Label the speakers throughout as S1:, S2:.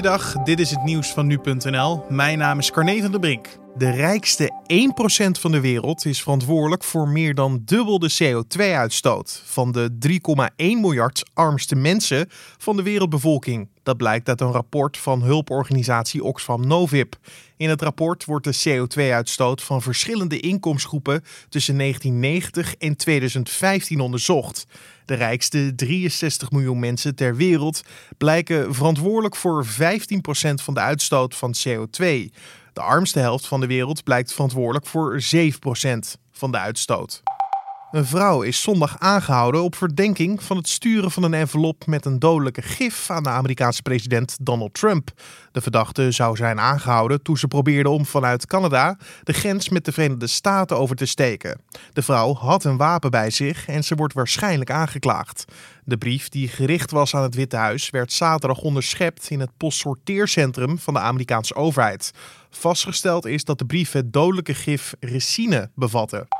S1: Goeiedag, dit is het nieuws van nu.nl. Mijn naam is Carne van Brink. De rijkste 1% van de wereld is verantwoordelijk voor meer dan dubbel de CO2-uitstoot van de 3,1 miljard armste mensen van de wereldbevolking. Dat blijkt uit een rapport van hulporganisatie Oxfam Novib. In het rapport wordt de CO2-uitstoot van verschillende inkomensgroepen tussen 1990 en 2015 onderzocht. De rijkste 63 miljoen mensen ter wereld blijken verantwoordelijk voor 15% van de uitstoot van CO2. De armste helft van de wereld blijkt verantwoordelijk voor 7% van de uitstoot. Een vrouw is zondag aangehouden op verdenking van het sturen van een envelop met een dodelijke gif aan de Amerikaanse president Donald Trump. De verdachte zou zijn aangehouden toen ze probeerde om vanuit Canada de grens met de Verenigde Staten over te steken. De vrouw had een wapen bij zich en ze wordt waarschijnlijk aangeklaagd. De brief die gericht was aan het Witte Huis werd zaterdag onderschept in het postsorteercentrum van de Amerikaanse overheid. Vastgesteld is dat de brief het dodelijke gif ricine bevatte.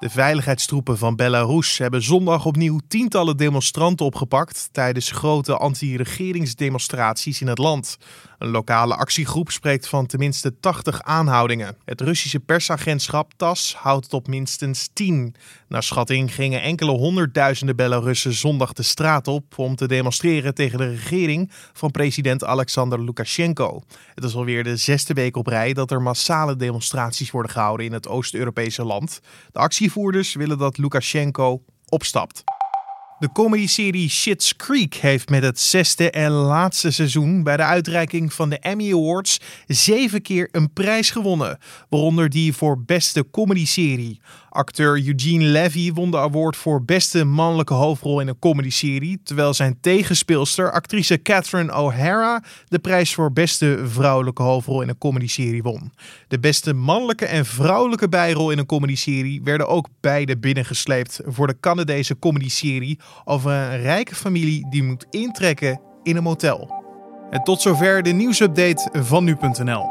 S1: De veiligheidstroepen van Belarus hebben zondag opnieuw tientallen demonstranten opgepakt tijdens grote anti-regeringsdemonstraties in het land. Een lokale actiegroep spreekt van tenminste 80 aanhoudingen. Het Russische persagentschap TAS houdt op minstens 10. Naar schatting gingen enkele honderdduizenden Belarussen zondag de straat op om te demonstreren tegen de regering van president Alexander Lukashenko. Het is alweer de zesde week op rij dat er massale demonstraties worden gehouden in het Oost-Europese land. De actievoerders willen dat Lukashenko opstapt. De comedyserie Shit's Creek heeft met het zesde en laatste seizoen bij de uitreiking van de Emmy Awards zeven keer een prijs gewonnen, waaronder die voor beste comedyserie. Acteur Eugene Levy won de award voor beste mannelijke hoofdrol in een comedyserie, terwijl zijn tegenspeelster, actrice Catherine O'Hara, de prijs voor beste vrouwelijke hoofdrol in een comedyserie won. De beste mannelijke en vrouwelijke bijrol in een comedyserie werden ook beide binnengesleept voor de Canadese comedyserie over een rijke familie die moet intrekken in een motel. En tot zover de nieuwsupdate van nu.nl.